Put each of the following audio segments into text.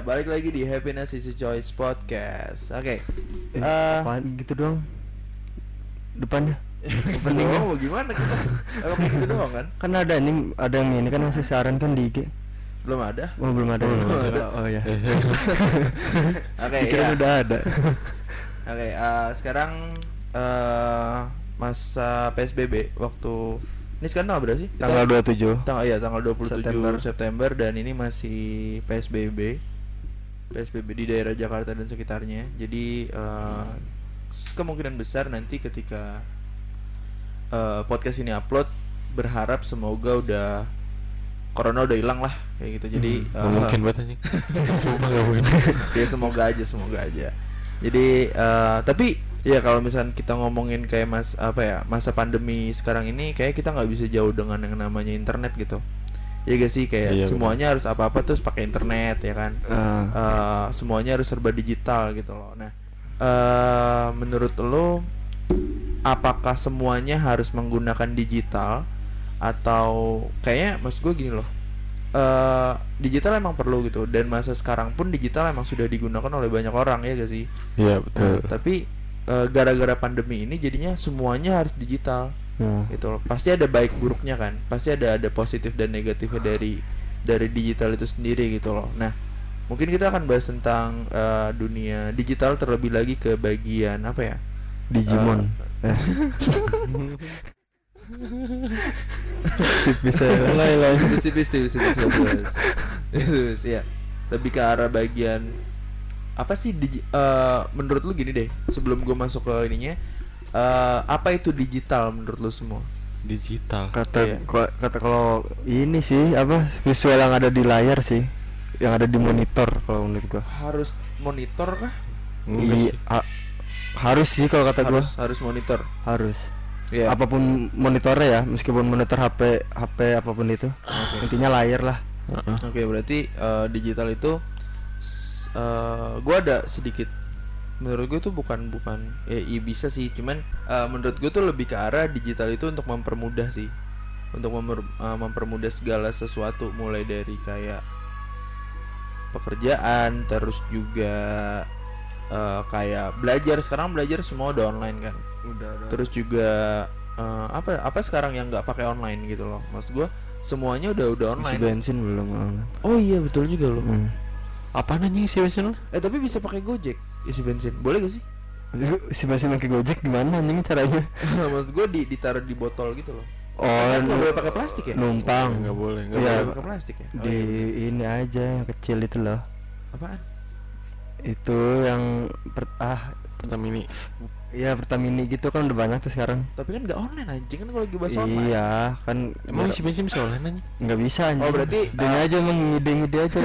Ya, balik lagi di Happiness is a Choice Podcast. Oke. Eh, Eh, apaan gitu doang depannya Opening mau gimana kita? Emang gitu doang kan? kan ada ini ada yang ini kan ngasih saran kan di IG Belum ada. oh belum ada Belum ya? ada. oh ya Oke, Dikira ya. udah ada Oke, eh, sekarang eh masa PSBB waktu ini sekarang tanggal berapa sih? Tanggal 27 tanggal ya tanggal 27 September. September. dan ini masih PSBB. PSBB di daerah Jakarta dan sekitarnya. Jadi s- kemungkinan besar nanti ketika eh, podcast ini upload berharap semoga udah corona udah hilang lah kayak gitu. Jadi Gak eh, mungkin banget anjing Sumpah gak mungkin ya semoga aja semoga aja jadi eh, tapi ya kalau misalnya kita ngomongin kayak mas apa ya masa pandemi sekarang ini kayak kita nggak bisa jauh dengan yang namanya internet gitu ya gak sih? Kayak Iya, semuanya harus apa apa terus pakai internet ya kan? Ah, Eh, semuanya harus serba digital gitu loh. Nah eh menurut lo apakah semuanya harus menggunakan digital? Atau kayaknya mas gue gini loh eh digital emang perlu gitu. Dan masa sekarang pun digital emang sudah digunakan oleh banyak orang ya gak sih? Iya betul. Tapi eh, gara-gara pandemi ini jadinya semuanya harus digital hmm. gitu loh. Pasti ada baik buruknya kan. Pasti ada ada positif dan negatifnya dari dari digital itu sendiri gitu loh. Nah mungkin kita akan bahas tentang eh, dunia digital terlebih lagi ke bagian apa ya? Digimon. Eh. bisa Mulai lah. Tipis tipis tipis tipis tipis. Tipis ya lebih ke arah bagian apa sih digi- eh, menurut lu gini deh sebelum gue masuk ke ininya eh, apa itu digital menurut lu semua? Digital. Kata Iya. ko- kata kalau ini sih apa visual yang ada di layar sih yang ada di monitor kalau menurut gua. Harus monitor kah? Iya, ha- harus sih kalau kata gua. Harus harus monitor? Harus. Ya apa pun monitornya ya meskipun monitor HP HP apa pun itu. Intinya layar lah. Heeh. Oke, berarti eh, digital itu eh gua ada sedikit menurut gue tuh bukan bukan ya iya bisa sih, cuman eh, menurut gue tuh lebih ke arah digital itu untuk mempermudah sih. Untuk memper- eh, mempermudah segala sesuatu mulai dari kayak pekerjaan, terus juga eh, kayak belajar. Sekarang belajar semua udah online kan. udah Terus juga eh, apa apa sekarang yang nggak pakai online gitu loh. Maksud gua semuanya udah udah isi online. bensin belum ah. Oh iya betul juga loh. hmm. Apaan anjing sih bensin? Eh tapi bisa pakai Gojek isi bensin. Boleh gak sih? Lu isi bensin pakai gojek gimana anjing caranya Maksud gue di ditaruh di botol gitu loh. oh Kan nggak boleh pakai plastik ya? numpang Nggak boleh nggak Iya. Boleh pakai plastik ya? Oh, di iya. ini aja yang kecil itu loh Apaan? itu yang per, ah Pertamini ya Pertamini gitu kan udah banyak tuh sekarang Tapi kan nggak online anjing kan kalau lagi bahas online. iya kan Emang isi bensin bisa online anjing? nggak bisa anjing Oh, berarti, Dini ah, aja emang ngide-ngide aja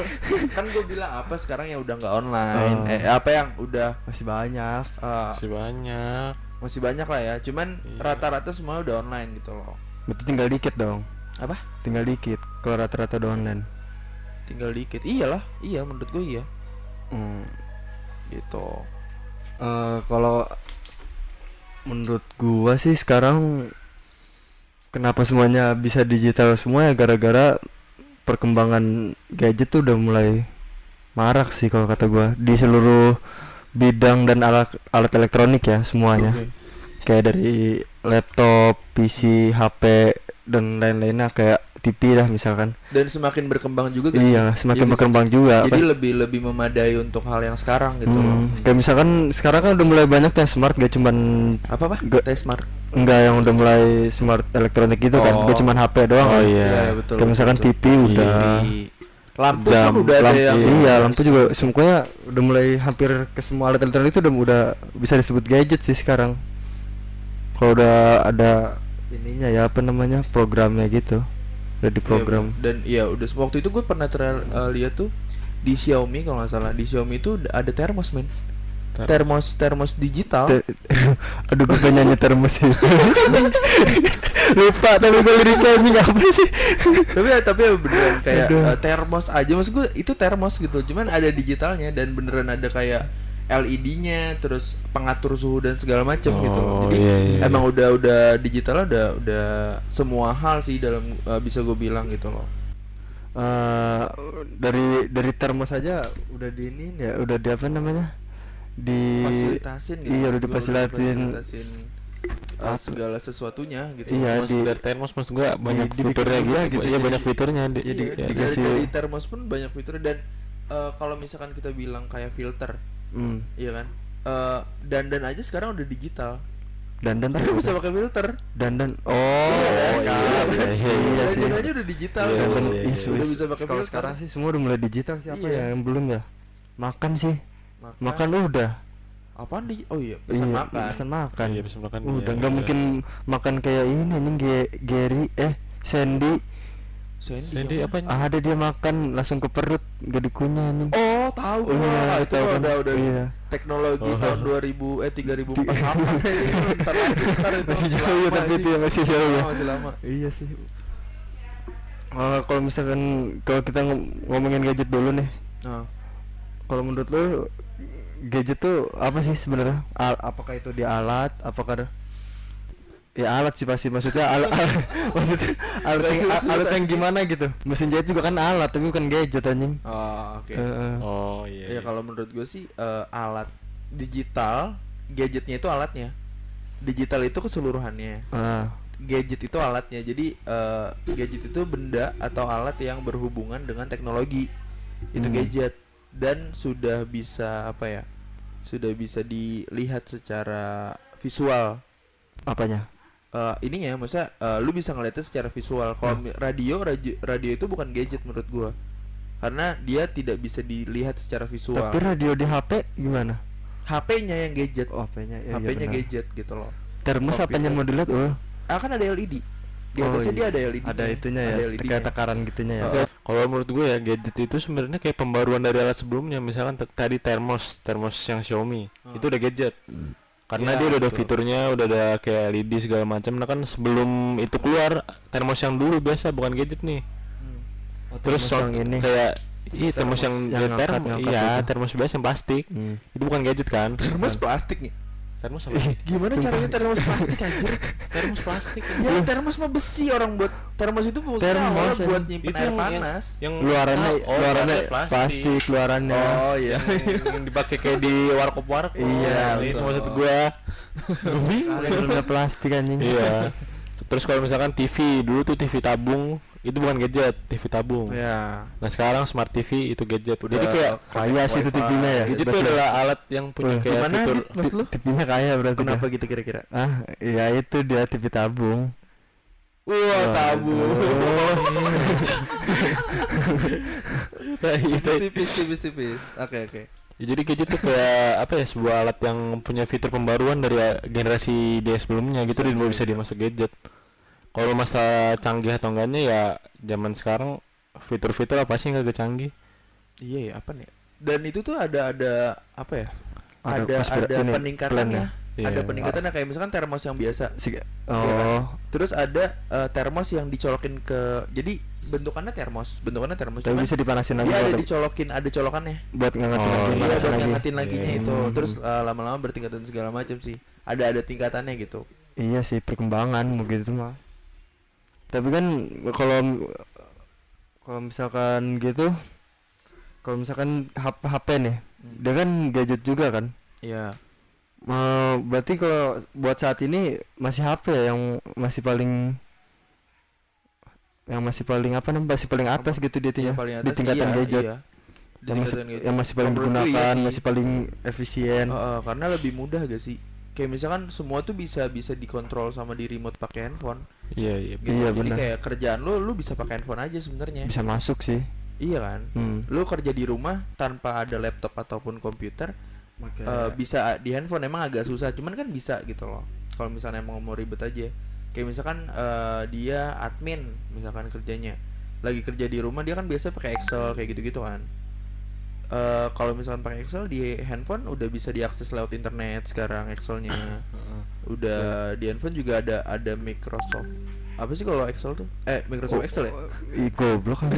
kan gue bilang apa sekarang yang udah nggak online. Oh. Eh apa yang udah masih banyak eh, Masih banyak masih banyak lah ya. Cuman Iya. rata-rata semua udah online gitu loh. berarti tinggal dikit dong Apa? tinggal dikit kalau rata-rata udah online Tinggal dikit. Iyalah, iya menurut gue iya. hmm. Gitu. Eh, kalau menurut gua sih sekarang kenapa semuanya bisa digital semua ya gara-gara perkembangan gadget tuh udah mulai marak sih kalau kata gua di seluruh bidang dan alat alat elektronik ya semuanya Oke. kayak dari laptop, PC, HP dan lain-lainnya kayak TV lah misalkan Dan semakin berkembang juga kan? iya semakin Iya, berkembang juga Jadi Pas- lebih lebih memadai untuk hal yang sekarang gitu loh. Hmm, kayak misalkan sekarang kan udah mulai banyak tuh yang smart gak cuman Apa apa? Gak- Tes smart. enggak yang udah mulai smart elektronik gitu kan Oh. gak cuman HP doang Oh kan. iya. betul. kayak misalkan betul. TV udah TV. Lampu jam pun udah ada lampu, yang iya lampu juga semuanya udah mulai hampir ke semua alat elektronik itu udah udah bisa disebut gadget sih sekarang kalau udah ada ininya ya apa namanya programnya gitu udah di Iya, program bener. dan iya udah waktu itu gue pernah ter eh, lihat tuh di Xiaomi kalau nggak salah. Di Xiaomi itu ada termos men. Ter- termos termos digital. Te- aduh gue nyanyi termos itu lupa tapi gue liriknya apa sih? Tapi tapi beneran kayak Aduh. eh, termos aja. Maksud gue itu termos gitu. Cuman ada digitalnya dan beneran ada kayak LED-nya terus pengatur suhu dan segala macam gitu loh. Oh, jadi iya, iya, emang udah udah digitalnya udah udah semua hal sih dalam eh, bisa gue bilang gitu loh eh dari dari termos aja udah di ini ya udah di apa namanya di fasilitasin gitu iya udah difasilitasin difasilitasin, uh, segala sesuatunya gitu Iya, Mas di- dari termos maksud gua banyak dibikin fiturnya juga gitu. gitu, Iya jadi- banyak fiturnya di, Iya, di- Iya, ya. dari, dikasih- dari termos pun banyak fitur dan uh, kalau misalkan kita bilang kayak filter hmm. iya kan? Uh, dandan aja sekarang udah digital. Dandan tapi tuh bisa pakai filter. Dandan oh Iya, kan. iya, iya, iya, iya sih dandan aja udah digital. Iya, kan? Iya, iya. isu udah bisa pakai filter. sekarang sih semua udah mulai digital siapa Iya. ya yang belum ya? Makan sih. Makan, makan udah. Apaan di oh iya pesan Iya, makan. pesan makan. Iya, pesan makan, udah iya, nggak iya. mungkin makan kayak ini anjing Gary eh Sandy Sandy, Sandy apa? apa? ada dia makan langsung ke perut gak dikunyah anjing Oh, tahu Oh, gua. iya, itu tahu kan? udah udah Iya. teknologi Oh. tahun 2000 eh 3048 Bentar lagi, itu masih jauh ya lama, tapi itu ya masih jauh ya masih lama. iya sih Oh, kalau misalkan kalau kita ngom- ngomongin gadget dulu nih Nah, kalau menurut lo gadget tuh apa sih sebenarnya apakah itu dia alat apakah ada- ya alat sih pasti maksudnya alat maksudnya alat yang, alat yang gimana gitu mesin jahit juga kan alat tapi bukan gadget anjing oh, oke. Heeh. Oh iya. Ya kalau menurut gue sih eh, alat digital, gadgetnya itu alatnya. Digital itu keseluruhannya. Ah, Gadget itu alatnya. Jadi eh, gadget itu benda atau alat yang berhubungan dengan teknologi. Itu Hmm. gadget dan sudah bisa apa ya? Sudah bisa dilihat secara visual. apanya Eh ininya maksudnya eh, lu bisa ngeliatnya secara visual. Kalau mi- radio, radio radio itu bukan gadget menurut gua. Karena dia tidak bisa dilihat secara visual. tapi radio di HP gimana HP-nya yang gadget. oh HP-nya ya, iya HP-nya benar. gadget gitu loh. termos Komputer. apanya mau dilihat oh Ah kan ada LED. Di Oh, atasnya iya. dia ada LED. ada itunya ya Ada LED -nya. kayak takaran gitunya ya Heeh. Kalau menurut gue ya gadget itu sebenarnya kayak pembaruan dari alat sebelumnya. Misalkan tadi termos, termos yang Xiaomi Hmm. itu udah gadget. Karena Ya, dia udah ada fiturnya, udah ada kayak LED segala macam. Nah kan sebelum itu keluar termos yang dulu biasa bukan gadget nih. Hmm. Oh, Terus termos yang ini kayak iya termos yang, yang dari ngangkat- termo- ngangkat iya itu. termos biasa yang plastik. Hmm. Itu bukan gadget kan? Termos plastik nih. Termos apa? sih? Gimana Sumpah. caranya termos plastik anjir? termos plastik. ya termos mah besi orang buat termos itu fungsinya Termos, buat nyimpen Itu air yang- panas. Yang luarannya ah, oh, luarannya plastik. plastik luarannya Oh iya. yang, yang dipakai kayak di warkop warkop Iya, itu betul. maksud gua Luarannya plastik anjing iya terus kalau misalkan TV dulu tuh TV tabung itu bukan gadget TV tabung Ya. nah sekarang smart TV itu gadget Udah jadi kayak kaya sih itu. TV-nya ya gadget itu berarti. adalah alat yang punya kayak Gimana fitur lu? TV-nya kaya berarti Kenapa dia. gitu kira-kira? ah ya itu dia TV tabung Wah, tabung. itu tipis tipis tipis. Oke oke. Ya, jadi gadget tuh kayak apa ya sebuah alat yang punya fitur pembaruan dari uh, generasi dia sebelumnya gitu dan bisa dimasuk gadget kalau masa canggih atau enggaknya ya zaman sekarang fitur-fitur apa sih yang agak canggih Iya ya apa nih? Dan itu tuh ada ada apa ya? Ada Ada ada, ini, peningkatannya. Iya. Ada peningkatannya kayak misalkan termos yang biasa. Si- Iya oh Terus ada eh, termos yang dicolokin ke jadi bentukannya termos, bentukannya termos. tapi cuman bisa dipanasin lagi ada dicolokin, ada colokannya. buat ngangetin Oh, lagi iya, Iya, buat lagi ngangetin laginya Iya. itu. Hmm. Terus eh, lama-lama bertingkatan segala macam sih. Ada ada tingkatannya gitu. iya sih perkembangan begitu mah tapi kan kalau kalau misalkan gitu kalau misalkan HP, HP nih Hmm. dia kan gadget juga kan Iya. Eh, berarti kalau buat saat ini masih HP ya yang masih paling yang masih paling apa namanya masih paling atas gitu dia tuh Yang ya paling di tingkatan iya, gadget iya. Di yang masih gadget. yang masih paling Menurut gue iya digunakan sih. masih paling efisien Heeh, karena lebih mudah gak sih? Kayak misalkan semua tuh bisa bisa dikontrol sama di remote pakai handphone. Iya iya Gitu. Iya, Jadi benar. kayak kerjaan lu lu bisa pakai handphone aja sebenarnya. bisa masuk sih Iya kan? hmm. Lu kerja di rumah tanpa ada laptop ataupun komputer Oke. eh, bisa di handphone emang agak susah, cuman kan bisa gitu loh. Kalau misalnya emang mau ribet aja. Kayak misalkan eh, dia admin misalkan kerjanya lagi kerja di rumah dia kan biasa pakai Excel kayak gitu-gitu kan. Eh kalau misalkan pakai Excel di handphone udah bisa diakses lewat internet sekarang Excelnya. Udah di handphone juga ada ada Microsoft apa sih kalau Excel tuh eh Microsoft Oh, Excel ya Ih, goblok kan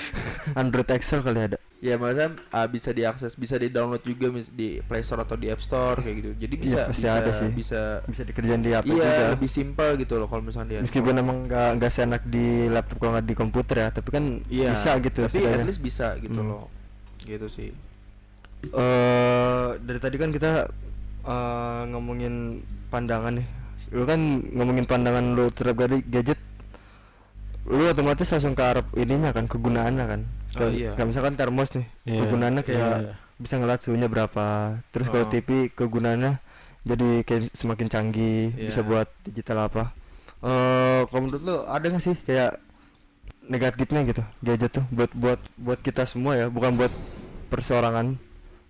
Android Excel kali ada Ya maksudnya ah, bisa diakses, bisa di download juga mis- di Play Store atau di App Store kayak gitu. Jadi bisa Iya, pasti bisa ada sih. bisa bisa dikerjain di HP iya juga lebih simpel gitu loh kalau misalnya di meskipun emang nggak nggak seenak di laptop kalau nggak di komputer ya tapi kan Iya, bisa gitu Tapi at setidaknya. least bisa gitu Hmm. loh. Gitu sih. eh dari tadi kan kita eh, ngomongin pandangan nih. Lu kan ngomongin pandangan lu terhadap gadget. Lu otomatis langsung ke arah ininya kan kegunaannya kan. Oh, Kayak- iya. kayak misalkan termos nih. Iya, Kegunaannya kayak iya. bisa ngeliat suhunya berapa. Terus kalau Oh. TV kegunaannya jadi kayak semakin canggih, Iya. bisa buat digital apa. Eh kalau menurut lu ada nggak sih kayak negatifnya gitu gadget tuh buat buat buat kita semua ya, bukan buat perseorangan,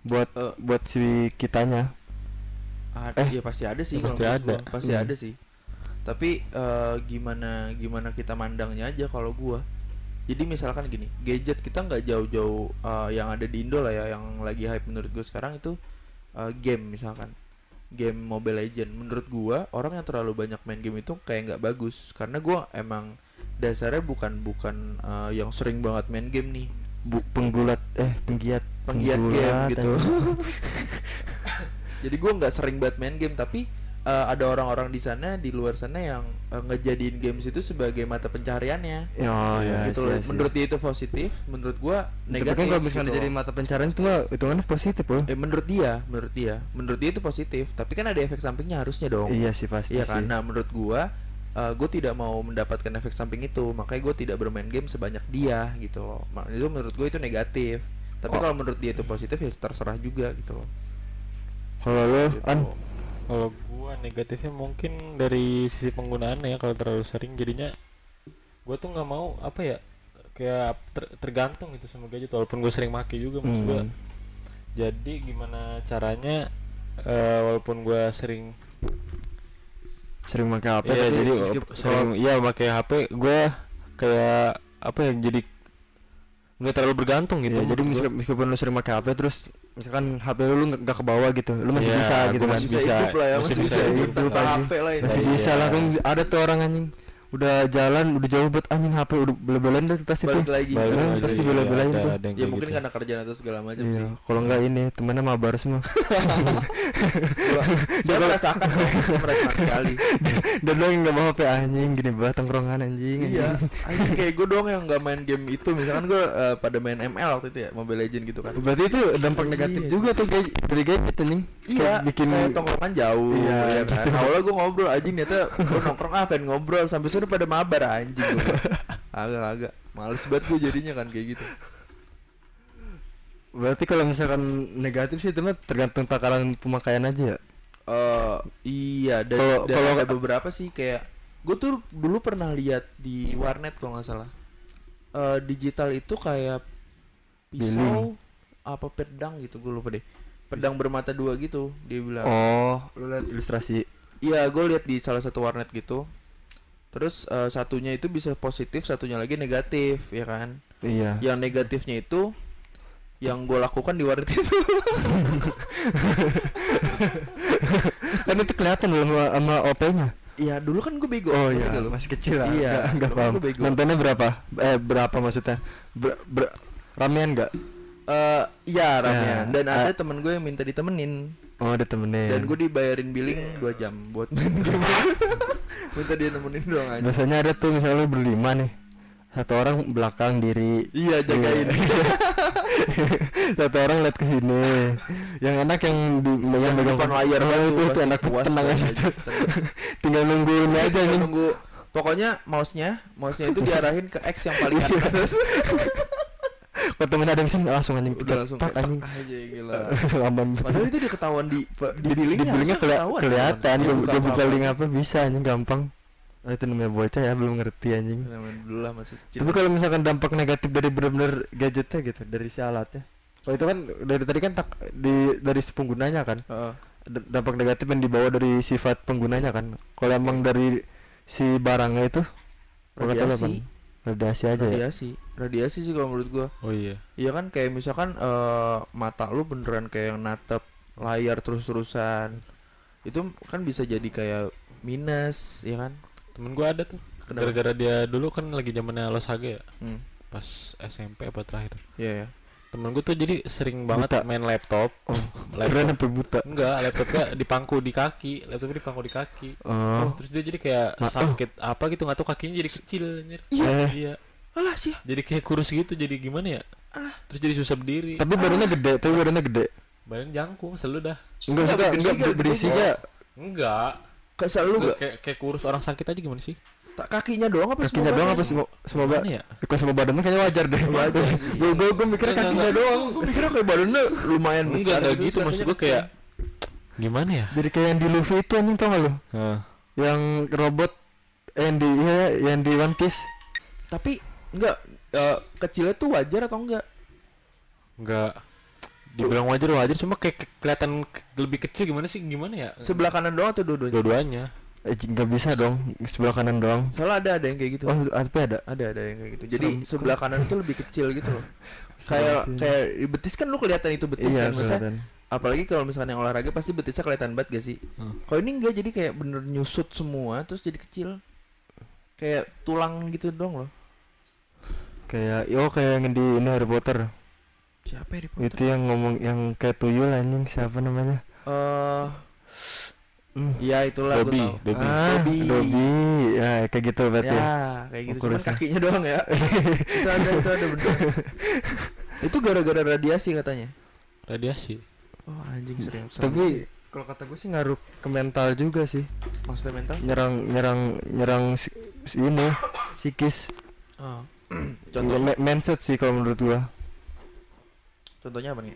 buat Eh. buat si kitanya. Ada, Eh, ya pasti ada sih ya pasti ada. gua. Pasti Hmm. ada sih. Tapi eh, gimana gimana kita mandangnya aja kalau gua. Jadi misalkan gini, gadget kita nggak jauh-jauh eh, yang ada di Indo lah ya, yang lagi hype menurut gue sekarang itu eh, game misalkan. Game Mobile Legend menurut gua orang yang terlalu banyak main game itu kayak nggak bagus karena gua emang dasarnya bukan bukan eh, yang sering banget main game nih. Bu, penggulat eh penggiat Penggiat game penggulat, gitu. Jadi gua nggak sering banget main game tapi eh, ada orang-orang di sana di luar sana yang eh, ngejadiin games itu sebagai mata pencariannya. oh ya gitu loh. Menurut dia itu positif, menurut gua tapi negatif. kan kalau misalnya gitu jadi mata pencarian itu mah hitungannya positif loh eh menurut dia, menurut dia, menurut dia itu positif, tapi kan ada efek sampingnya harusnya dong. iya sih pasti Iya sih kan? Nah, menurut gua gue tidak mau mendapatkan efek samping itu, makanya gue tidak bermain game sebanyak dia gitu loh. Itu menurut gue itu negatif. Tapi Oh. kalau menurut dia itu positif ya terserah juga gitu loh. kalau lo Gitu. an Kalau gua negatifnya mungkin dari sisi penggunaannya ya kalau terlalu sering jadinya gua tuh nggak mau apa ya kayak ter- tergantung gitu sama gadget walaupun gue sering make juga maksud gua. Hmm. Jadi gimana caranya eh, walaupun gua sering sering pakai HP Iya, tapi jadi sering. iya pakai HP gua kayak apa ya jadi nggak terlalu bergantung gitu. Iya, jadi gua. meskipun, lu sering pakai HP terus misalkan HP lu lu nggak ke bawah gitu lu masih Iya, bisa gitu gua kan. masih bisa, bisa, hidup lah ya, masih masih, bisa bisa hidup hidup masih bisa tuh orang anjing udah jalan udah jauh buat anjing HP udah bela-belain deh pasti Balik tuh lagi. Balik lagi, pasti iya, bela-belain tuh. ada Ya mungkin gitu. karena kerjaan atau segala macam sih. iya kalau nggak ini temennya mabar semua Saya merasakan, dong, saya merasakan sekali. dan lo yang nggak bawa HP anjing gini banget tongkrongan anjing Iya, anjing. kayak gue doang yang nggak main game itu. Misalkan gue eh, pada main ML waktu itu ya, Mobile Legend gitu kan. berarti itu dampak negatif Iya. juga tuh kayak dari gadget anjing Iya, bikin kayak tongkrongan jauh Iya, ya kan. gitu. Awalnya gue ngobrol anjing ternyata gue nongkrong ah pengen ngobrol sampai sore pada mabar anjing gue. Agak agak males banget gue jadinya kan kayak gitu. berarti kalau misalkan negatif sih itu mah tergantung takaran pemakaian aja ya Eh iya dan, Kalau- dan kalau- ada beberapa sih kayak gue tuh dulu pernah lihat di warnet kalau nggak salah. Eh digital itu kayak pisau apa pedang gitu gue lupa deh. Pedang bermata dua gitu dia bilang. oh lu lihat ilustrasi Iya, gue lihat di salah satu warnet gitu. Terus eh, satunya itu bisa positif, satunya lagi negatif, ya kan? iya Yang negatifnya itu yang gue lakukan di warnet itu. kan itu kelihatan loh sama, sama OP-nya. Iya, dulu kan gue bego. Oh iya, nggak lu? masih kecil lah. Iya, dulu kan paham. Nontonnya berapa? Eh berapa maksudnya? Ber, ber, ramean nggak? Eh, iya ramean. Ya, Dan ada ah. temen gue yang minta ditemenin. Oh ada temennya. Dan gue dibayarin billing 2 jam buat main game. minta dia nemenin doang aja. Biasanya ada tuh misalnya lu berlima nih. Satu orang belakang diri. Iya, jagain. Iya. Satu orang lihat ke sini. Yang enak yang di yang Yang megang layar oh, banget itu, tuh, itu pasti enak puas tenang aja aja. tuh. Tinggal nungguin aja Tinggal nih. nunggu pokoknya mouse-nya mouse-nya itu diarahin ke X yang paling Iya. atas Kalau temen ada yang sini langsung anjing. Pecat, langsung tak, kayak anjing. aja gila. Langsung aman. padahal itu dia ketahuan di di di billingnya harusnya keli- kelihatan. Dia, buka link apa? Bisa anjing. Gampang. Oh, itu namanya bocah ya belum ngerti anjing. Zaman dulu lah masih kecil. Tapi kalau misalkan dampak negatif dari benar-benar gadgetnya gitu dari si alatnya. Oh itu kan dari tadi kan tak di dari si penggunanya kan. Dampak negatif yang dibawa dari sifat penggunanya kan. Kalau emang dari si barangnya itu kalau kata lu Radiasi. aja ya radiasi radiasi sih kalau menurut gua Oh iya. iya kan kayak misalkan eh, mata lu beneran kayak yang natep layar terus-terusan itu kan bisa jadi kayak minus ya kan Temen gua ada tuh. Gara-gara dia dulu kan lagi zamannya Losaga ya. hmm. Pas SMP apa terakhir. Iya ya temen gue tuh jadi sering banget Buta. main laptop. Oh, keren sampai buta. enggak laptopnya dipangku di kaki. Laptopnya dipangku di kaki. Oh. terus dia jadi kayak Ma- sakit apa gitu nggak tahu kakinya jadi kecil anjir. Iya. iya. Alah sih jadi kayak kurus gitu jadi gimana ya? Terus jadi susah berdiri. Tapi badannya gede, tapi badannya gede. badan jangkung selalu dah. Enggak enggak gak? berisi gak? enggak? kayak selalu gak kayak kayak kurus orang sakit aja gimana sih tak kakinya doang apa Kakinya semua doang apa semua Gimana ya? Kalau semua badannya kayaknya wajar deh. Wajar. Gue gue gue mikirnya Enggak, kakinya enggak. doang. gue mikirnya kayak badannya lumayan besar enggak gitu maksud gue kayak gimana ya Jadi kayak yang di Luffy itu anjing tau gak lu? Heeh. Yang robot yang di iya, yang di One Piece. tapi enggak eh, kecilnya tuh wajar atau enggak enggak dibilang wajar wajar cuma kayak ke- kelihatan ke- lebih kecil gimana sih gimana ya sebelah kanan doang atau dua-duanya dua-duanya nggak bisa dong sebelah kanan doang. soalnya ada ada yang kayak gitu Oh, apa ada? ada ada yang kayak gitu jadi Serem. sebelah kanan itu lebih kecil gitu loh Serem kayak sih. kayak di betis kan lu kelihatan itu betis Iya, kan maksudnya kelihatan. apalagi kalau misalnya yang olahraga pasti betisnya kelihatan banget gak sih Hmm. kalau ini enggak jadi kayak bener nyusut semua terus jadi kecil kayak tulang gitu dong loh Kayak oh kayak yang di ini Harry Potter. siapa ya di Itu yang ngomong yang kayak tuyul anjing siapa namanya? eh Hmm. Iya itulah gue Dobby tahu Dobby Ah, Dobby. Dobby. Ya, kayak gitu berarti. ya kayak gitu Cuman ya. kakinya doang ya itu ada itu ada bener itu gara-gara radiasi katanya radiasi oh anjing sering Tapi kalau kata gue sih ngaruh ke mental juga sih. maksudnya mental Nyerang nyerang nyerang si, si ini psikis. oh. Contoh contoh mindset sih kalau menurut gua. contohnya apa nih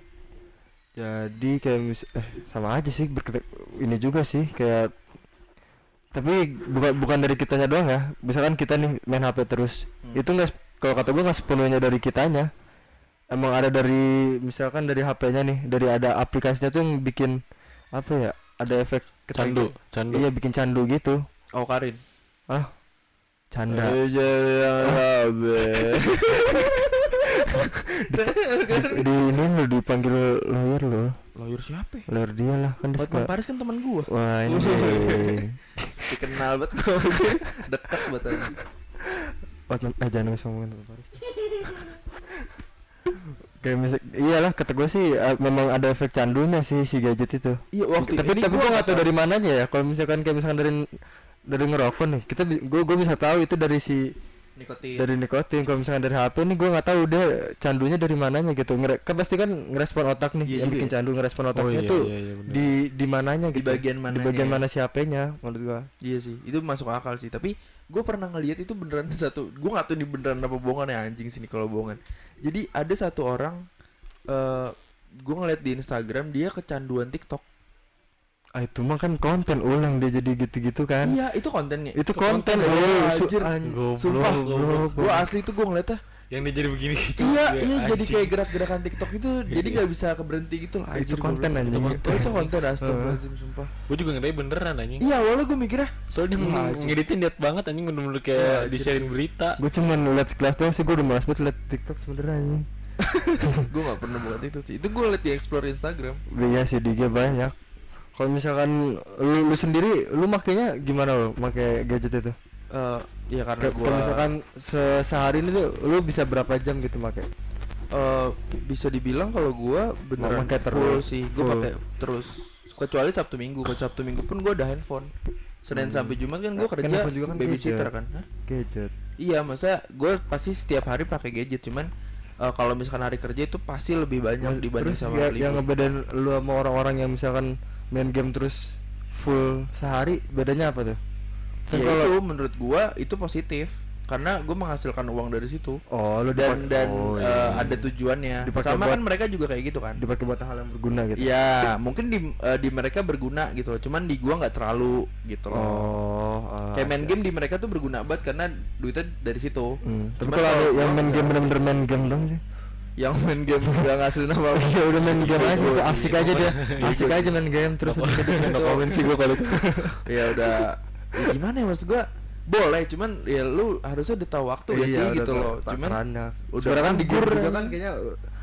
Jadi kayak mis eh sama aja sih berkata ini juga sih kayak tapi bukan bukan dari kitanya doang ya. Misalkan kita nih main HP terus. Hmm. Itu nggak kalau kata gua nggak sepenuhnya dari kitanya. Emang ada dari misalkan dari HP-nya nih, dari ada aplikasinya tuh yang bikin apa ya? Ada efek kita- candu candu Iya bikin candu gitu. oh Karin Ah. Canda. Di ini lo dipanggil lawyer lo. lawyer siapa ya? Lawyer dia lah kan dia suka. Paris kan teman gua Wah ini. dikenal banget gua dekat banget. Hotman eh jangan ngomongin Hotman Paris. Kayak misal, iyalah kata gue sih eh, memang ada efek candunya sih si gadget itu. iya waktu tapi tapi gue nggak tahu dari mananya ya. Kalau misalkan kayak misalkan dari dari ngerokok nih, kita gue gue bisa tahu itu dari si nikotin dari nikotin. Kalau misalkan dari HP nih gue nggak tahu dia candunya dari mananya gitu. Ngere, kan pasti kan ngerespon otak nih, Iya yang juga bikin ya. candu ngerespon oh otaknya iya tuh iya iya bener. di di mananya Di gitu. bagian Di bagian ya. mana si HP-nya menurut gua. Iya sih, itu masuk akal sih. Tapi gue pernah ngeliat itu beneran satu. Gue nggak tahu ini beneran apa bohongan ya anjing sini kalau bohongan. Jadi ada satu orang, eh gue ngeliat di Instagram dia kecanduan TikTok. Ah itu mah kan konten ulang dia jadi gitu-gitu kan. Iya, itu kontennya. Itu konten oh, lu su- anjir. an- Goblok, Sumpah, goblok. gue asli itu gue ngeliatnya. yang dia jadi begini gitu Iya, Dia iya jadi anjing. kayak gerak-gerakan TikTok itu, jadi nggak bisa keberhenti gitu lah. Itu anjir, konten, anjing. Itu konten, itu konten astagfirullahaladzim sumpah. gue juga ngedai beneran anjing Iya, awalnya gue mikirnya soalnya dia anjing. ngeditin liat banget anjing bener-bener kayak anjir di sharing berita Gue cuma liat sekelas doang sih gue udah malas banget liat TikTok sebenernya anjing. gue nggak pernah buat itu sih. Itu gue liat di explore Instagram. Iya sih di banyak. Kalau misalkan lu, lu sendiri lu makainya gimana lo pakai gadget itu? Eh, ya karena gue Kalau misalkan se- sehari ini tuh lu bisa berapa jam gitu pakai? eh bisa dibilang kalau gua beneran Pakai full terus, sih gua pakai terus kecuali sabtu minggu kalau sabtu minggu pun gua ada handphone senin Hmm. sampai jumat kan gua Kan kerja handphone juga kan babysitter gadget. kan Hah? Gadget. iya masa gua pasti setiap hari pakai gadget cuman eh, kalau misalkan hari kerja itu pasti lebih banyak dibanding Terus sama ya- yang ngebedain lu sama orang-orang yang misalkan main game terus full sehari bedanya apa tuh? Kan Ya kalau itu menurut gua itu positif karena gue menghasilkan uang dari situ oh lu dan dipak- dan oh, eh, iya. ada tujuannya Dipakai sama buat- kan mereka juga kayak gitu kan dipakai buat hal yang berguna gitu. Iya, mungkin di eh, di mereka berguna gitu loh. Cuman di gua nggak terlalu gitu loh. Oh, ah, Kayak main game di mereka tuh berguna banget karena duitnya dari situ. Hmm, Tapi kalau yang gua main game bener-bener main game dong sih. Yang main game gak ngasilin apa apa. Ya udah main game aja Iya, itu asik aja dia. Asik aja main game terus no comment sih gue kalau itu ya udah gimana ya maksud gua boleh cuman ya lu harusnya udah tahu waktu ya sih Iya, udah gitu loh. Cuman udah Sekarang kan di game nganggur, juga kan kayaknya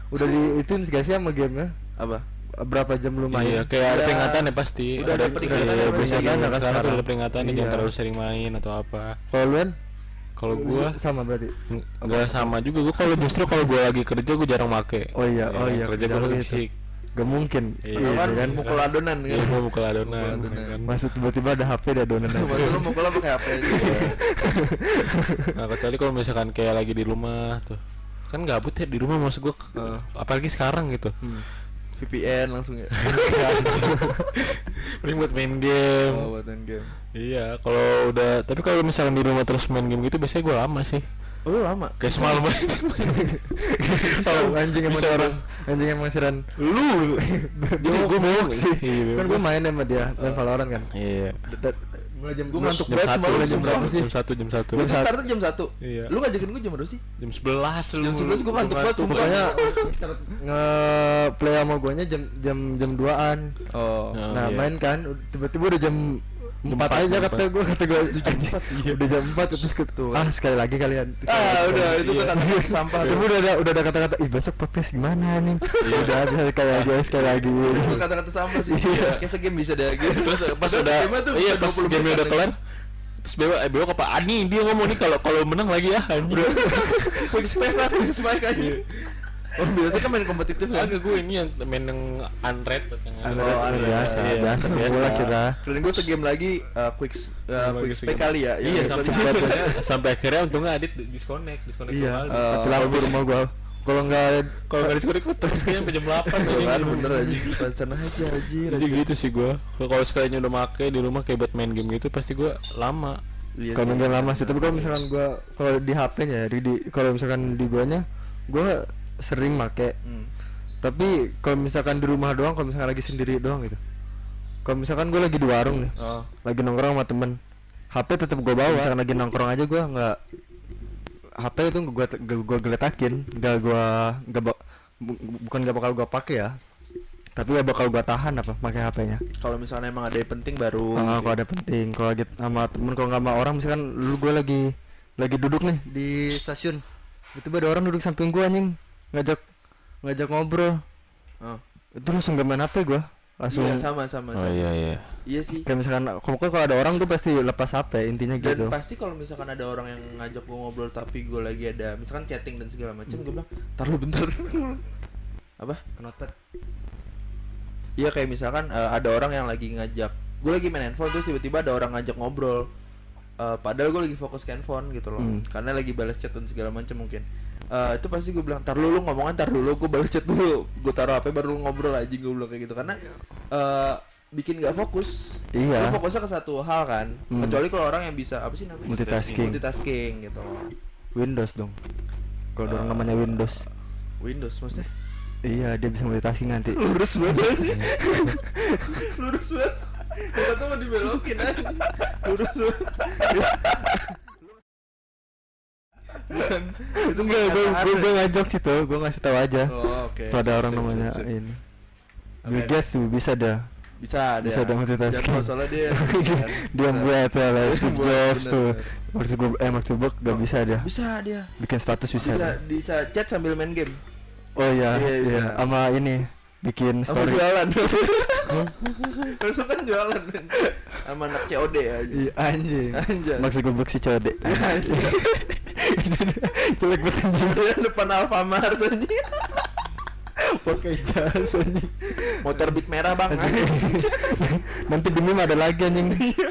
udah di itu gak sih sama gamenya apa? berapa jam lu main? Iya, kayak ada Udah- peringatan ya pasti. udah ada peringatan iya, ya, biasanya peringatan kan kan sekarang tuh sekarang. ada peringatan nih Iya. jangan terlalu sering main atau apa. Kalau lu kan Kalau gua sama berarti. Ng- nggak sama juga gue kalau justru kalau gue lagi kerja gue jarang make Oh iya, oh iya, kerja gue jarang lagi itu. fisik Gak mungkin. Iya, Lu kan kan. mukul adonan kan iya gue mukul adonan kan. Maksud tiba-tiba ada HP ada adonan. Maksud lu mukul apa aja nah kecuali kalau misalkan kayak lagi di rumah tuh kan gabut ya di rumah maksud gue Heeh. apalagi sekarang gitu Hmm. VPN langsung ya. Mending buat main game. Oh buatan game. Iya kalau udah tapi kalau misalkan di rumah terus main game gitu biasanya gue lama sih. Oh lu lama? Kayak semalam Oh, anjing emang orang. anjing emang siran lu. Dia gue mau sih. Kan gue main sama dia main Valorant kan. Iya mulai jam Gua dua- ngantuk jam banget satu semalam, jam berapa sih jam satu jam satu Jam satu. start tuh jam 1 Iya. Lu ngajakin gue jam berapa sih? jam sebelas lu Jam 11 gua ngantuk banget, sumpah. pokoknya start nge-play sama guanya jam jam jam 2-an Oh Oh, nah iya. main kan tiba-tiba udah Jam empat aja kata gue kata gue udah jam empat terus ke ah sekali lagi kalian. Ah udah itu Iya. kan kata sampah tapi tuh. udah ada udah ada kata-kata ih besok podcast gimana nih udah ada sekali lagi sekali lagi. Itu kata-kata sampah sih. Iya. Kayak segame bisa deh gitu. Terus pas udah iya pas 20 game udah kelar terus bewok eh bewok apa? Ani dia ngomong nih kalau kalau menang lagi ya anjir Quick space lah Quick aja Oh biasanya kan main kompetitif kan agak gue ini yang main yang unrated yang Unrated, Oh, biasa, biasa, Iya, biasa, bola kita. Keren gue segame lagi uh, quick uh, quick spike kali ya iya sampai akhirnya sampai akhirnya untungnya adit disconnect disconnect iya kembali. mati lampu rumah gua. Kalau nggak kalau nggak disconnect terus kayaknya sampai jam 8 Tuh kan bener aja. Pantesan aja anjir jadi gitu sih gue kalau sekalinya udah make di rumah kayak buat main game gitu pasti gue lama. Iya kalau lama sih tapi kalau misalkan gua kalau di HP-nya di, di kalau misalkan di guanya gua sering make. Hmm. tapi kalau misalkan di rumah doang kalau misalkan lagi sendiri doang gitu. Kalau misalkan gua lagi di warung nih Oh. lagi nongkrong sama temen HP tetap gua bawa. Misalkan lagi nongkrong aja gua nggak HP itu gua, gua geletakin nggak ba- bu- bukan nggak bakal gua pakai ya. Tapi gak bakal gua tahan apa pakai HP-nya Kalau misalnya emang ada yang penting baru Ah, kalau ada penting, kalau lagi sama temen, kalau nggak sama orang, misalkan lu gue lagi lagi duduk nih di stasiun, itu ada orang duduk samping gua anjing, ngajak ngajak ngobrol, Oh. itu langsung gak main HP gua, langsung Iya sama sama oh sama. iya iya Iya sih kayak misalkan, pokoknya kalau ada orang tuh pasti lepas HP intinya dan gitu. pasti kalau misalkan ada orang yang ngajak gue ngobrol tapi gue lagi ada misalkan chatting dan segala macam gue bilang tar lu bentar apa Notepad. Iya kayak misalkan eh, ada orang yang lagi ngajak gue lagi main handphone terus tiba-tiba ada orang ngajak ngobrol Eh, padahal gue lagi fokus ke handphone gitu loh Hmm. karena lagi balas chat dan segala macam mungkin Eh, itu pasti gue bilang tar lu lu ngomongan tar dulu gue balas chat dulu. Gue taruh HP baru lu ngobrol aja gue bilang kayak gitu. Karena eh, bikin gak fokus. Iya. Lu fokusnya ke satu hal kan. Hmm. kecuali kalau orang yang bisa apa sih namanya? Multitasking. multitasking gitu. Loh Windows dong. Kalau ada orang Eh, namanya Windows, Windows maksudnya? Iya dia bisa multitasking nanti. lurus banget. Aja lurus banget. Kita tuh mau dibelokin aja lurus banget itu Gue gue gue gue ngajak sih tuh, gue ngasih tahu aja. oh, Kalau ada Sip, orang sip, namanya sip, sip. ini. Oke. Bill Gates tuh bisa dah. bisa dia Bisa dong multitasking. Soalnya dia kan, dia buat ya lah Steve Jobs tuh. Mark Zuckerberg eh Mark Zuckerberg gak bisa dia bisa dia bikin status bisa, bisa bisa chat sambil main game oh iya Iya, iya bisa. sama ini bikin story. jualan? Terus kan jualan sama anak COD aja iya anjing. Anjay. Mark Zuckerberg si Anjay. jelek banget anjing. Dia depan Alfamart aja pakai jas anjing. Motor bit merah bang. Nanti demi ada lagi anjing. Iya.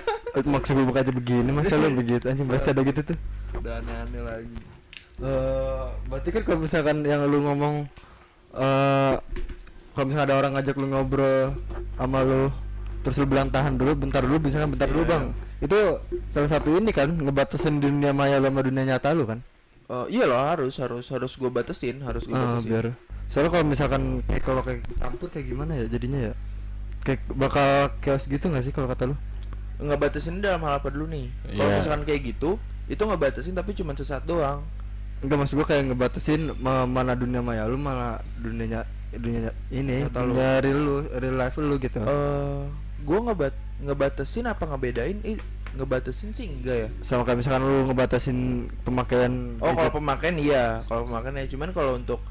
Mark Zuckerberg aja begini masa lu begitu anjing? Pasti ada gitu tuh. Udah aneh-aneh lagi. Eh, berarti kan kalau misalkan yang lu ngomong eh kalau misalkan ada orang ngajak lu ngobrol sama lu terus lu bilang tahan dulu bentar dulu bisa kan? Bentar dulu Iya. bang. Itu salah satu ini kan ngebatasin dunia maya sama dunia nyata lu kan? Oh iya loh harus harus harus gue batasin harus gue Ah, batasin. biar. Soalnya kalau misalkan kayak kalau kayak campur kayak gimana ya jadinya ya? Kayak bakal chaos gitu nggak sih kalau kata lu? Ngebatasin dalam hal apa dulu nih? Kalau Iya. misalkan kayak gitu itu ngebatasin tapi cuma sesaat doang. Enggak maksud gua kayak ngebatasin ma- mana dunia maya lu malah dunia nya- dunia ini lu. dunia real lu real life lu gitu. Eh gue ngebat ngebatasin apa ngebedain? Ih, ngebatasin sih enggak ya. Sama kayak misalkan lu ngebatasin pemakaian oh kalau gadget. pemakaian iya kalau pemakaian ya cuman kalau untuk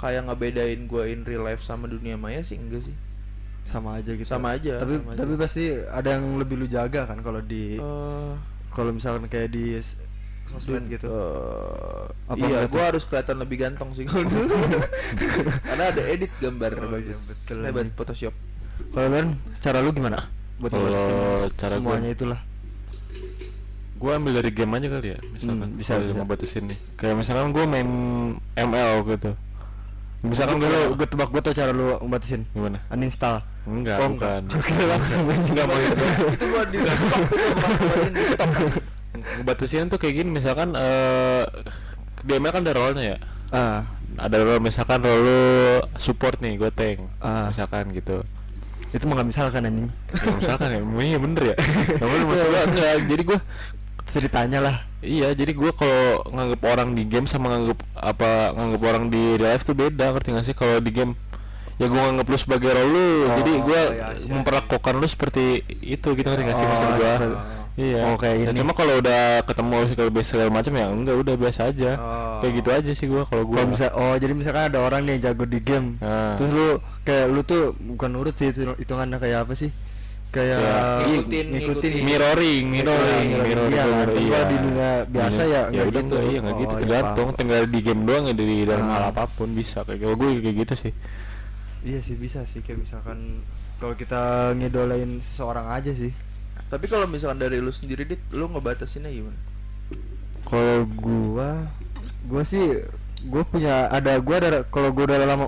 kayak ngebedain gue in real life sama dunia maya sih enggak sih. Sama aja gitu. Sama aja, tapi sama aja. tapi pasti ada yang lebih lu jaga kan kalau di Eh, kalau misalkan kayak di sosmed gitu Eh, Apa iya, gua tuh? harus kelihatan lebih ganteng sih kalau dulu. Karena ada edit gambar Oh, iya, bagus. betul, Hebat anjing. Photoshop. kalau Len cara lu gimana buat Kalau ngebatasin cara gua- semuanya itulah Gua ambil dari game aja kali ya, misalkan Hmm, bisa, bisa. mau batasin nih. Kayak misalkan gua main ML gitu. Misalkan gue gua gue tebak gue tau cara lu ngebatasin gimana? uninstall Enggak, Oh, bukan. enggak. Gua kira langsung. Enggak mau itu. itu gua di stop itu buatin di stop. Ngebatasin tuh kayak gini misalkan eh di ML kan ada role-nya ya. ah Ada role misalkan role lu support nih, gue tank. Ah. Misalkan gitu. itu mah nggak misalkan anjing Ya, misalkan ya, iya bener ya. Namun maksud gua enggak, jadi gua ceritanya lah Iya, jadi gua kalau nganggep orang di game sama nganggep apa nganggep orang di real life tuh beda, ngerti gak sih? Kalau di game ya gua nganggep lu sebagai role lu, Oh, jadi gua iya, iya. memperlakukan lu seperti itu gitu ngerti gak sih maksud Oh, gua? seperti- Iya. Oh, kayak Ya, ini. cuma kalau udah ketemu segala segala macam ya enggak udah biasa aja. Oh. Kayak gitu aja sih gua kalau gua. kalau bisa oh jadi misalkan ada orang nih yang jago di game Nah. terus lu kayak lu tuh bukan nurut sih itu hitungannya kayak apa sih kayak Ya, ngikutin- ngikutin. mirroring, mirroring, Mirroring, mirroring, iya lah. mirroring, kalau di dunia biasa ya ya nggak udah gitu. enggak, iya nggak Oh, gitu iya, tergantung paham. tinggal di game doang ya dari dalam Ah. hal apa pun bisa kayak kalau gue kayak gitu sih iya sih bisa sih kayak misalkan kalau kita ngidolain seseorang aja sih Tapi kalau misalkan dari lu sendiri dit, lu ngebatasinnya gimana? kalau gua gua sih gua punya ada gua ada kalau gua udah lama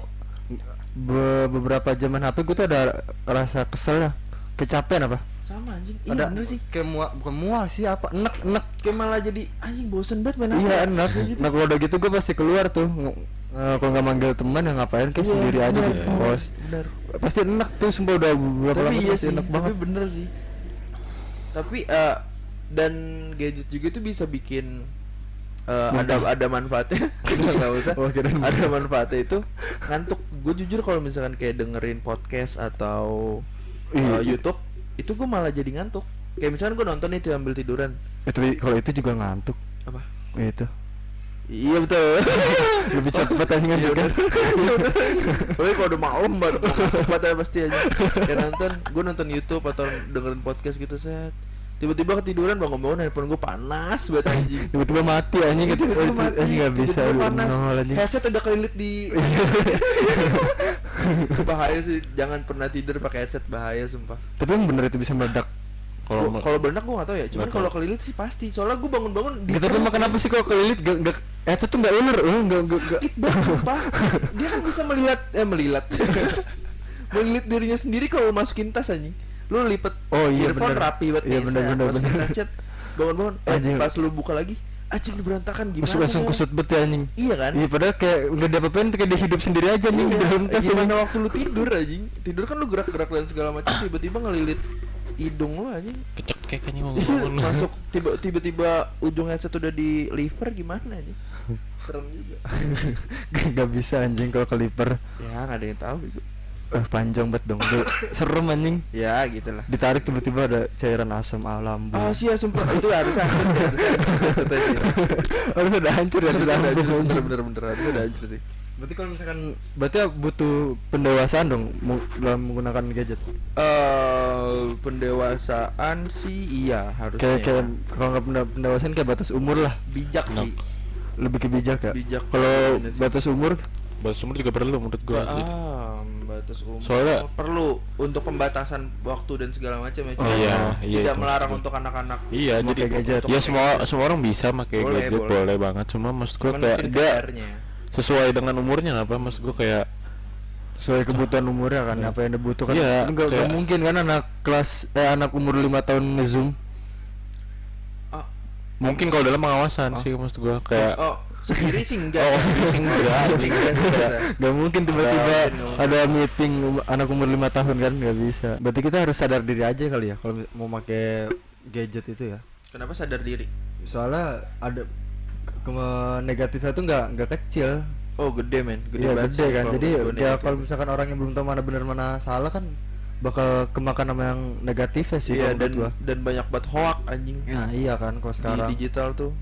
be- beberapa zaman HP gua tuh ada rasa kesel ya kecapean apa Sama anjing. Iya ada bener sih. kayak mual bukan mual sih apa enek enek Kayak malah jadi anjing bosen banget main iya HP. enak nah kalau udah gitu gue pasti keluar tuh eh, kalau nggak manggil teman ya ngapain kayak Iya, sendiri aja bener, di bener. pos Bener. pasti enak tuh sumpah udah beberapa tapi lama iya pasti sih, enak tapi banget bener sih. Tapi eh dan gadget juga itu bisa bikin eh, ada ada manfaatnya. Nggak usah. Oh, ada manfaatnya itu ngantuk. Gue jujur kalau misalkan kayak dengerin podcast atau Iya. YouTube itu gue malah jadi ngantuk. Kayak misalkan gue nonton itu ambil tiduran. Eh, tapi kalau itu juga ngantuk Apa? itu Iya betul. lebih cepet aja kan Iya udah. Tapi kalau udah malam baru cepat aja pasti aja. Kayak nonton, gue nonton YouTube atau dengerin podcast gitu set. Tiba-tiba ketiduran bangun-bangun handphone gue panas banget anjing. tiba-tiba mati anjing gitu Tiba-tiba itu mati, anjing nggak bisa lu panas. anjing Headset udah kelilit di bahaya sih. Jangan pernah tidur pakai headset bahaya sumpah. tapi emang bener itu bisa meledak kalau Kalau berenang gue gak tau ya. Cuman kalau kelilit sih pasti. Soalnya gue bangun-bangun di Gak tapi emang kenapa sih kalau kelilit gak, gak headset tuh gak ular uh, gak, gak, sakit banget sumpah. Dia kan bisa melihat eh melihat. melihat dirinya sendiri kalau masukin tas anjing. Lu lipet Oh, iya, bener. rapi banget Iya, bener, bener, masukin bener. tas, bangun-bangun eh, pas lu buka lagi anjing berantakan gimana Langsung, langsung ya? kusut bet ya anjing iya kan Iya padahal kayak nggak ada apa-apain tuh kayak dia hidup sendiri aja anjing di dalam tas gimana waktu lu tidur anjing tidur kan lu gerak-gerak dan segala macam tiba-tiba ngelilit hidung lu anjing. Kecekek kan mau Iya, masuk tiba tiba-tiba ujung headset udah di liver gimana anjing? Serem juga. Gak bisa anjing kalau keliper ya nggak ada yang tahu itu Eh panjang banget dong Duh, Serem anjing. Ya gitulah. Ditarik tiba-tiba ada cairan asam alam Ah sih ya sumpah. Itu harus hancur sih harus hancur sih. Harus ada hancur ya harus ada lambung hancur. bener bener bener. Harus ada hancur sih Berarti kalau misalkan Berarti ya butuh pendewasaan dong Dalam menggunakan gadget eh pendewasaan sih iya harusnya Kayak kayak Kalau nggak pende- pendewasaan kayak batas umur lah bijak sih Lebih ke bijak ya Bijak. Kalau Iya batas umur bahas umur juga perlu menurut gua ah, batas umur Soalnya- perlu untuk pembatasan waktu dan segala macam ya Oh, Cuma iya, iya, tidak itu melarang untuk anak-anak Iya, Pakai jadi gadget. ya semua semua orang bisa pakai Boleh, gadget boleh. boleh. banget. Cuma maksud gua kayak dia. Sesuai dengan umurnya apa maksud gua kayak sesuai kebutuhan umurnya kan apa yang dibutuhkan. Iya, Itu nggak nggak kayak- mungkin kan anak kelas eh anak umur lima tahun ngezoom? Ah, mungkin kalau dalam pengawasan sih maksud gua kayak oh sendiri sih enggak. Oh, sendiri sih enggak, sih enggak, enggak. Gak mungkin tiba-tiba Ada- ada meeting um- anak umur lima tahun kan nggak bisa. Berarti kita harus sadar diri aja kali ya kalau mau pakai gadget itu ya. kenapa sadar diri? Soalnya ada negatifnya tuh nggak nggak kecil. oh gede men gede Iya banget gede kan. Jadi ya negatif. kalau misalkan orang yang belum tahu mana benar mana salah kan bakal kemakan sama yang negatifnya sih iya dan gua. dan banyak banget hoax anjing Nah iya kan kalau sekarang di digital tuh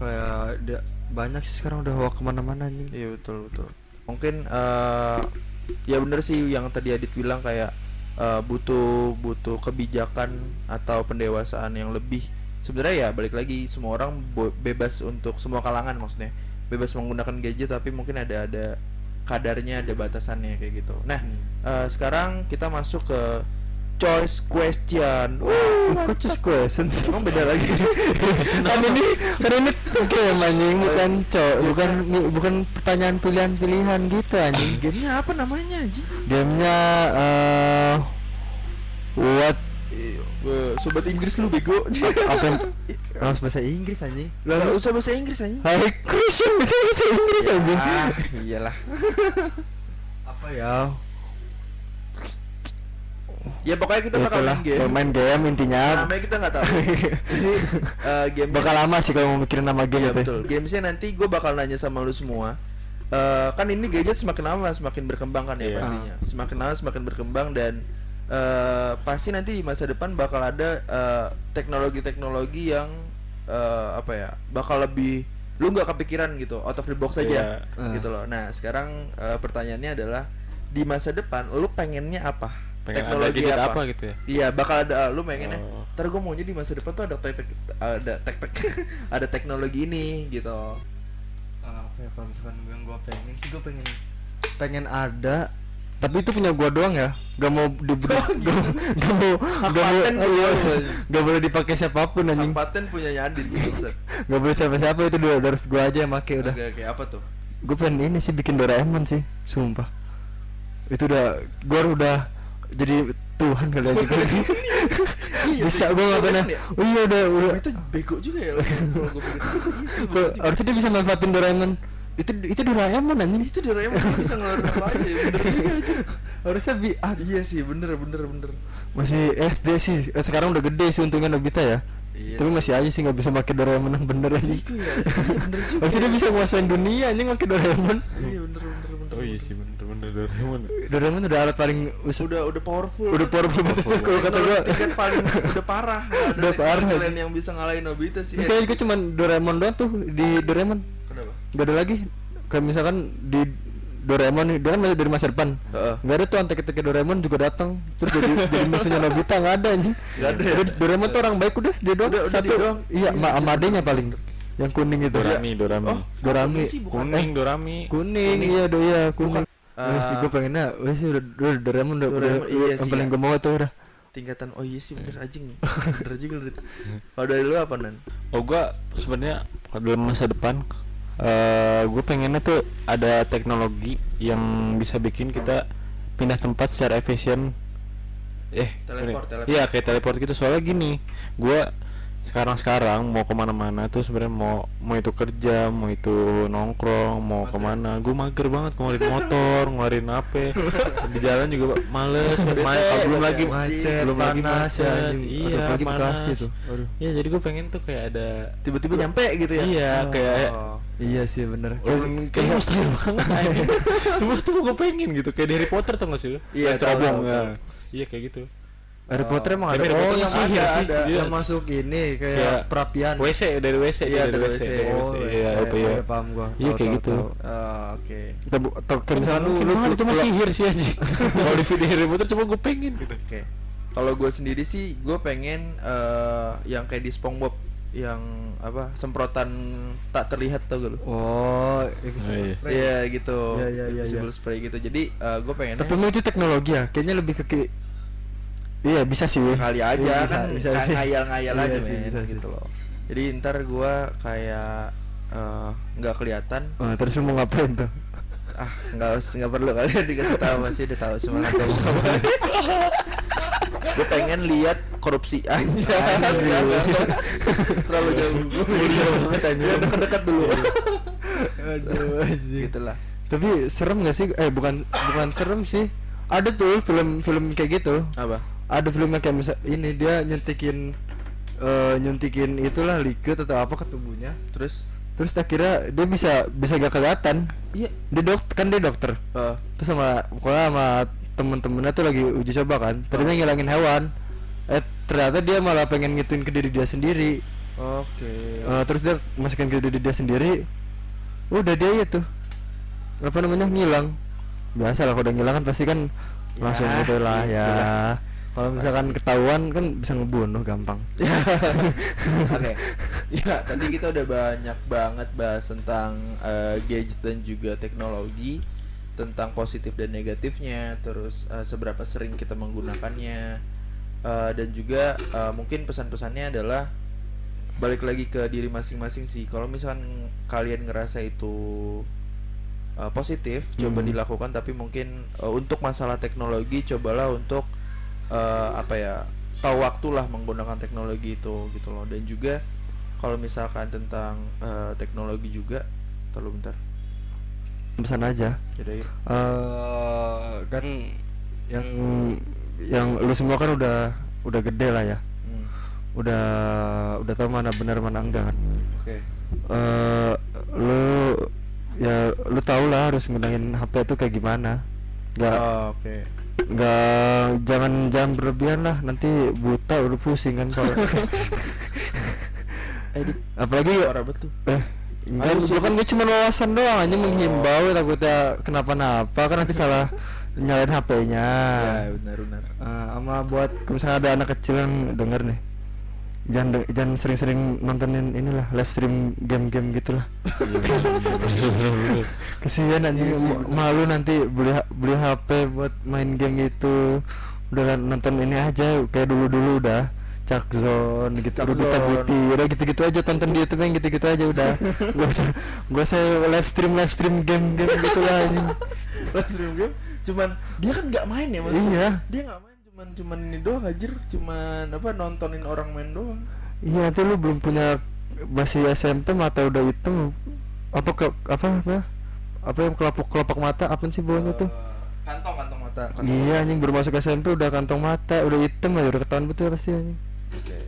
kayak dia banyak sih sekarang udah hoax ke mana-mana anjing. Iya betul betul. Mungkin eh ya bener sih yang tadi Adit bilang kayak eh, butuh butuh kebijakan atau pendewasaan yang lebih sebenarnya ya balik lagi semua orang bebas untuk semua kalangan maksudnya bebas menggunakan gadget tapi mungkin ada ada kadarnya ada batasannya kayak gitu. Nah eh, sekarang kita masuk ke choice question. Ih, kok just question sih? emang beda lagi? Kan ini kan ini game anjing. Bukan cok bukan bukan pertanyaan pilihan-pilihan gitu anjing. Gamenya apa namanya anjing? Gamenya eh what sobat Inggris lu bego. Apa harus bahasa Inggris anjing. Gak usah bahasa Inggris anjing. Hari question itu bahasa Inggris anjing. Ah iyalah. Apa ya? Ya pokoknya kita Ya bakal main game. main game intinya. Namanya kita nggak tahu. Jadi eh, game bakal lama sih kalau mau mikirin nama game Iya itu betul. Gamesnya nanti gue bakal nanya sama lu semua. Eh kan ini gadget semakin lama semakin berkembang kan ya Iya. pastinya. Semakin lama semakin berkembang dan eh pasti nanti di masa depan bakal ada eh, teknologi-teknologi yang eh, apa ya bakal lebih lu nggak kepikiran gitu out of the box aja Iya. gitu loh. Nah sekarang eh, pertanyaannya adalah di masa depan lu pengennya apa? pengen ada gadget apa? gitu ya Iya, bakal ada lu pengennya. Oh. Ntar gue maunya di masa depan tuh ada tek tek ada tek tek ada teknologi ini gitu. apa ya kalau misalkan gue yang gue pengen sih gue pengen pengen ada tapi itu punya gua doang ya. Gak mau di gak, gak mau gak mau iya, gak boleh dipakai siapa pun Hak anjing. paten punya Adit gitu. gak boleh siapa siapa itu udah harus gua aja yang make udah. Oke, oke, apa tuh? gue pengen ini sih bikin Doraemon sih sumpah. Itu udah gua udah jadi Tuhan kali aja. Kali Iya, bisa Doraemon gua nggak pernah. Ya? oh iya udah udah. Itu bego juga ya kalau gue. Iya harusnya dia bisa manfaatin Doraemon itu itu Doraemon anjing Itu Doraemon bisa ngeluarin apa aja ya, bener juga aja. harusnya bi ah, Iya sih, bener bener bener. masih SD sih eh, sekarang udah gede sih untungnya Nobita ya Iya. tapi masih aja sih nggak bisa pakai Doraemon yang bener anjing Iku ya, iya bener juga. harusnya dia bisa nguasain dunia anjing pakai Doraemon Iya bener bener bener. oh iya sih bener bener Doraemon Doraemon udah alat paling Udah udah powerful. udah powerful banget tuh kalau kata gua kan paling udah parah. Udah parah, lain yang bisa ngalahin Nobita sih. Kayaknya gue cuman Doraemon doang tuh di Doraemon Kenapa? Gak ada lagi. Kayak misalkan di Doraemon nih, dia kan masih dari masa depan. Heeh. Gak ada tuh antek-antek Doraemon juga datang. Terus jadi, jadi musuhnya Nobita gak ada anjing. Nggak ada ya? Udah, Doraemon tuh orang baik udah dia doang. Udah- udah Satu. dia doang. Iya, Iya, ma sama adenya paling. Yang kuning itu. Dorami Dorami. Oh, Dorami. Kuning Dorami. Kuning, iya do iya kuning. Bukan. Wah sih gue pengennya sih udah, udah Doraemon udah, udah, iya yang paling ya. gue mau tuh udah. Tingkatan oh iya sih bener anjing bener juga kalau dari lu apa nan? Oh gua sebenarnya kalau dalam masa depan eh gue pengennya tuh ada teknologi yang bisa bikin kita pindah tempat secara efisien. Eh, Teleport, teleport. Iya kayak teleport gitu. Soalnya gini, gua sekarang-sekarang mau ke mana-mana tuh sebenarnya mau mau itu kerja, mau itu nongkrong, mau ke mana, gue mager banget ngeluarin motor, ngeluarin HP, di jalan juga males, main, belum lagi ya, macet, belum lagi panas ya, macet, anjing. iya Apalagi panas. Tuh. Aduh. Iya jadi gue pengen tuh kayak ada tiba-tiba nyampe gitu ya Iya, kayak Oh. Iya sih bener kayaknya mustahil banget. Cuma tuh gue pengen gitu kayak di Harry Potter tuh gak sih lu? Iya, ya. tahu. Iya kayak gitu. Harry Potter emang ada Tapi Harry Oh Potter yang masih ada, ada sih, ada dia- Yang masuk ini kayak perapian WC dari WC Iya, dia dari WC. Oh. Iya, apa ya? Oh, iya, paham gua. Iya kayak gitu. Oh, oke atau kayak misalkan lu lu itu mah sihir sih anjing. Kalau di video Harry Potter cuma gue pengen gitu. oke kalau gue sendiri sih gue pengen eh, yang kayak di SpongeBob yang apa semprotan tak terlihat tau gak lu Oh, Oh, invisible iya. spray. Iya gitu Iya, iya, iya, Invisible iya. spray gitu jadi gue pengen Tapi emang itu teknologi ya? Kayaknya lebih ke Iya, bisa sih. kali aja Iya, bisa, kan bisa sih. ngayal-ngayal Iya aja sih, men bisa sih. gitu loh jadi ntar gue kayak eh, nggak kelihatan Oh, terus mau ngapain tuh? ah nggak nggak perlu kalian dikasih tahu masih udah tahu semua gue pengen lihat korupsi aja terlalu jauh Mulia banget, anjing. Ya, dekat-dekat dulu Aduh, anjing. gitulah Tapi serem gak sih? Eh, bukan bukan serem sih. Ada tuh film-film kayak gitu. apa Ada filmnya kayak misal ini dia nyuntikin eh nyuntikin itulah liquid atau apa ke tubuhnya. terus Terus akhirnya dia bisa bisa gak kelihatan. iya Dia dok kan dia dokter. Eh, Terus sama pokoknya sama temen-temennya tuh lagi uji coba kan. Ternyata Oh. ngilangin hewan. Eh ternyata dia malah pengen ngituin ke diri dia sendiri. oke Eh, terus dia masukin ke diri dia sendiri. Udah dia itu apa namanya ngilang. Biasa lah kalau udah ngilang kan pasti kan langsung Ya, gitu lah gitu ya. Kalau misalkan ketahuan kan bisa ngebunuh gampang. Oke, ya tadi kita udah banyak banget bahas tentang eh, gadget dan juga teknologi, tentang positif dan negatifnya, terus eh, seberapa sering kita menggunakannya, eh, dan juga eh, mungkin pesan-pesannya adalah balik lagi ke diri masing-masing sih. Kalau misalkan kalian ngerasa itu eh, positif, coba Hmm. dilakukan. Tapi mungkin eh, untuk masalah teknologi, cobalah untuk eh, apa ya tahu waktu lah menggunakan teknologi itu gitu loh dan juga kalau misalkan tentang eh, teknologi juga terlalu bentar Pesan aja. jadi eh kan yang yang lu semua kan udah udah gede lah ya. hmm, Udah udah tahu mana benar mana enggak kan. oke eh lu ya lu tau lah harus gunain HP itu kayak gimana. Nggak Oh, oke nggak jangan jangan berlebihan lah. Nanti buta udah pusing kan kalau edit. Apalagi banget lu. Eh enggak gua kan gue cuma wawasan doang aja menghimbau takutnya kenapa-napa kan nanti salah nyalain HP-nya ya benar benar. Eh, sama buat misalnya ada anak kecil yang denger nih jangan jangan sering-sering nontonin inilah live stream game-game gitulah. Kesian anjing ma- malu nanti beli beli HP buat main game itu. Udah nonton ini aja kayak dulu-dulu udah. Cak Zone gitu Zone. Beauty udah gitu-gitu aja tonton di YouTube yang gitu-gitu aja udah. Gak usah gak usah live stream live stream game-game gitu lah anjing. Live stream game cuman dia kan nggak main ya maksudnya? Iya. dia nggak cuman cuman ini doang anjir. Cuman apa nontonin orang main doang. Iya nanti lu belum punya masih SMP mata udah hitam. Apa ke apa apa? Apa yang kelapuk kelopak mata? Apa sih bawahnya tuh? Eh, kantong kantong mata kantong iya anjing baru masuk SMP udah kantong mata udah hitam aja udah ketahuan betul pasti anjing. Oke.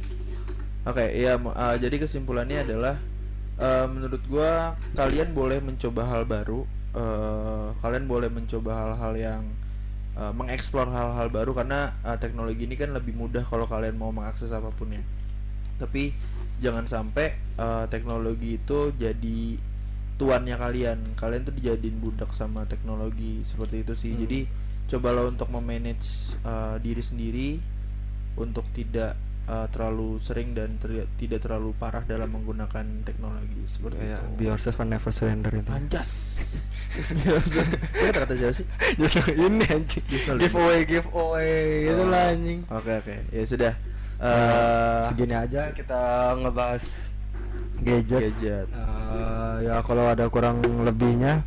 Oke, iya mo- uh, jadi kesimpulannya adalah uh, menurut gua kalian boleh mencoba hal baru. uh, kalian boleh mencoba hal-hal yang uh, mengeksplor hal-hal baru karena uh, teknologi ini kan lebih mudah kalau kalian mau mengakses apa pun ya. Tapi jangan sampai uh, teknologi itu jadi tuannya kalian. Kalian tuh dijadiin budak sama teknologi seperti itu sih. Hmm. Jadi cobalah untuk memanage uh, diri sendiri untuk tidak uh, terlalu sering dan ter- tidak terlalu parah dalam menggunakan teknologi seperti kayak itu. be yourself and never surrender itu Anjas. Kata-kata siapa sih? Ini anjing giveaway giveaway itu lah anjing Oke oke, ya sudah. Eh segini aja kita ngebahas gadget, gadget. Eh, ya kalau ada kurang lebihnya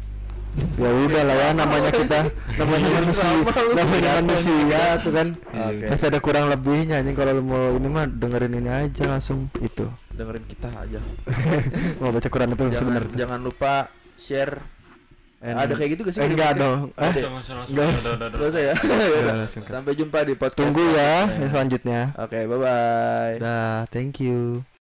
ya udah lah ya namanya kita namanya manusia namanya manusia tuh kan Oke. pasti ada kurang lebihnya nih kalau lu mau ini mah dengerin ini aja langsung itu Dengerin kita aja. mau baca Quran itu jangan sebenarnya jangan lupa share. And- Ada kayak gitu gak sih? Eh, enggak dong eh, Ada. langsung langsung Nggak udah usah. ya. Sampai jumpa di podcast. tunggu ya selanjutnya. yang selanjutnya Oke, bye bye. dah thank you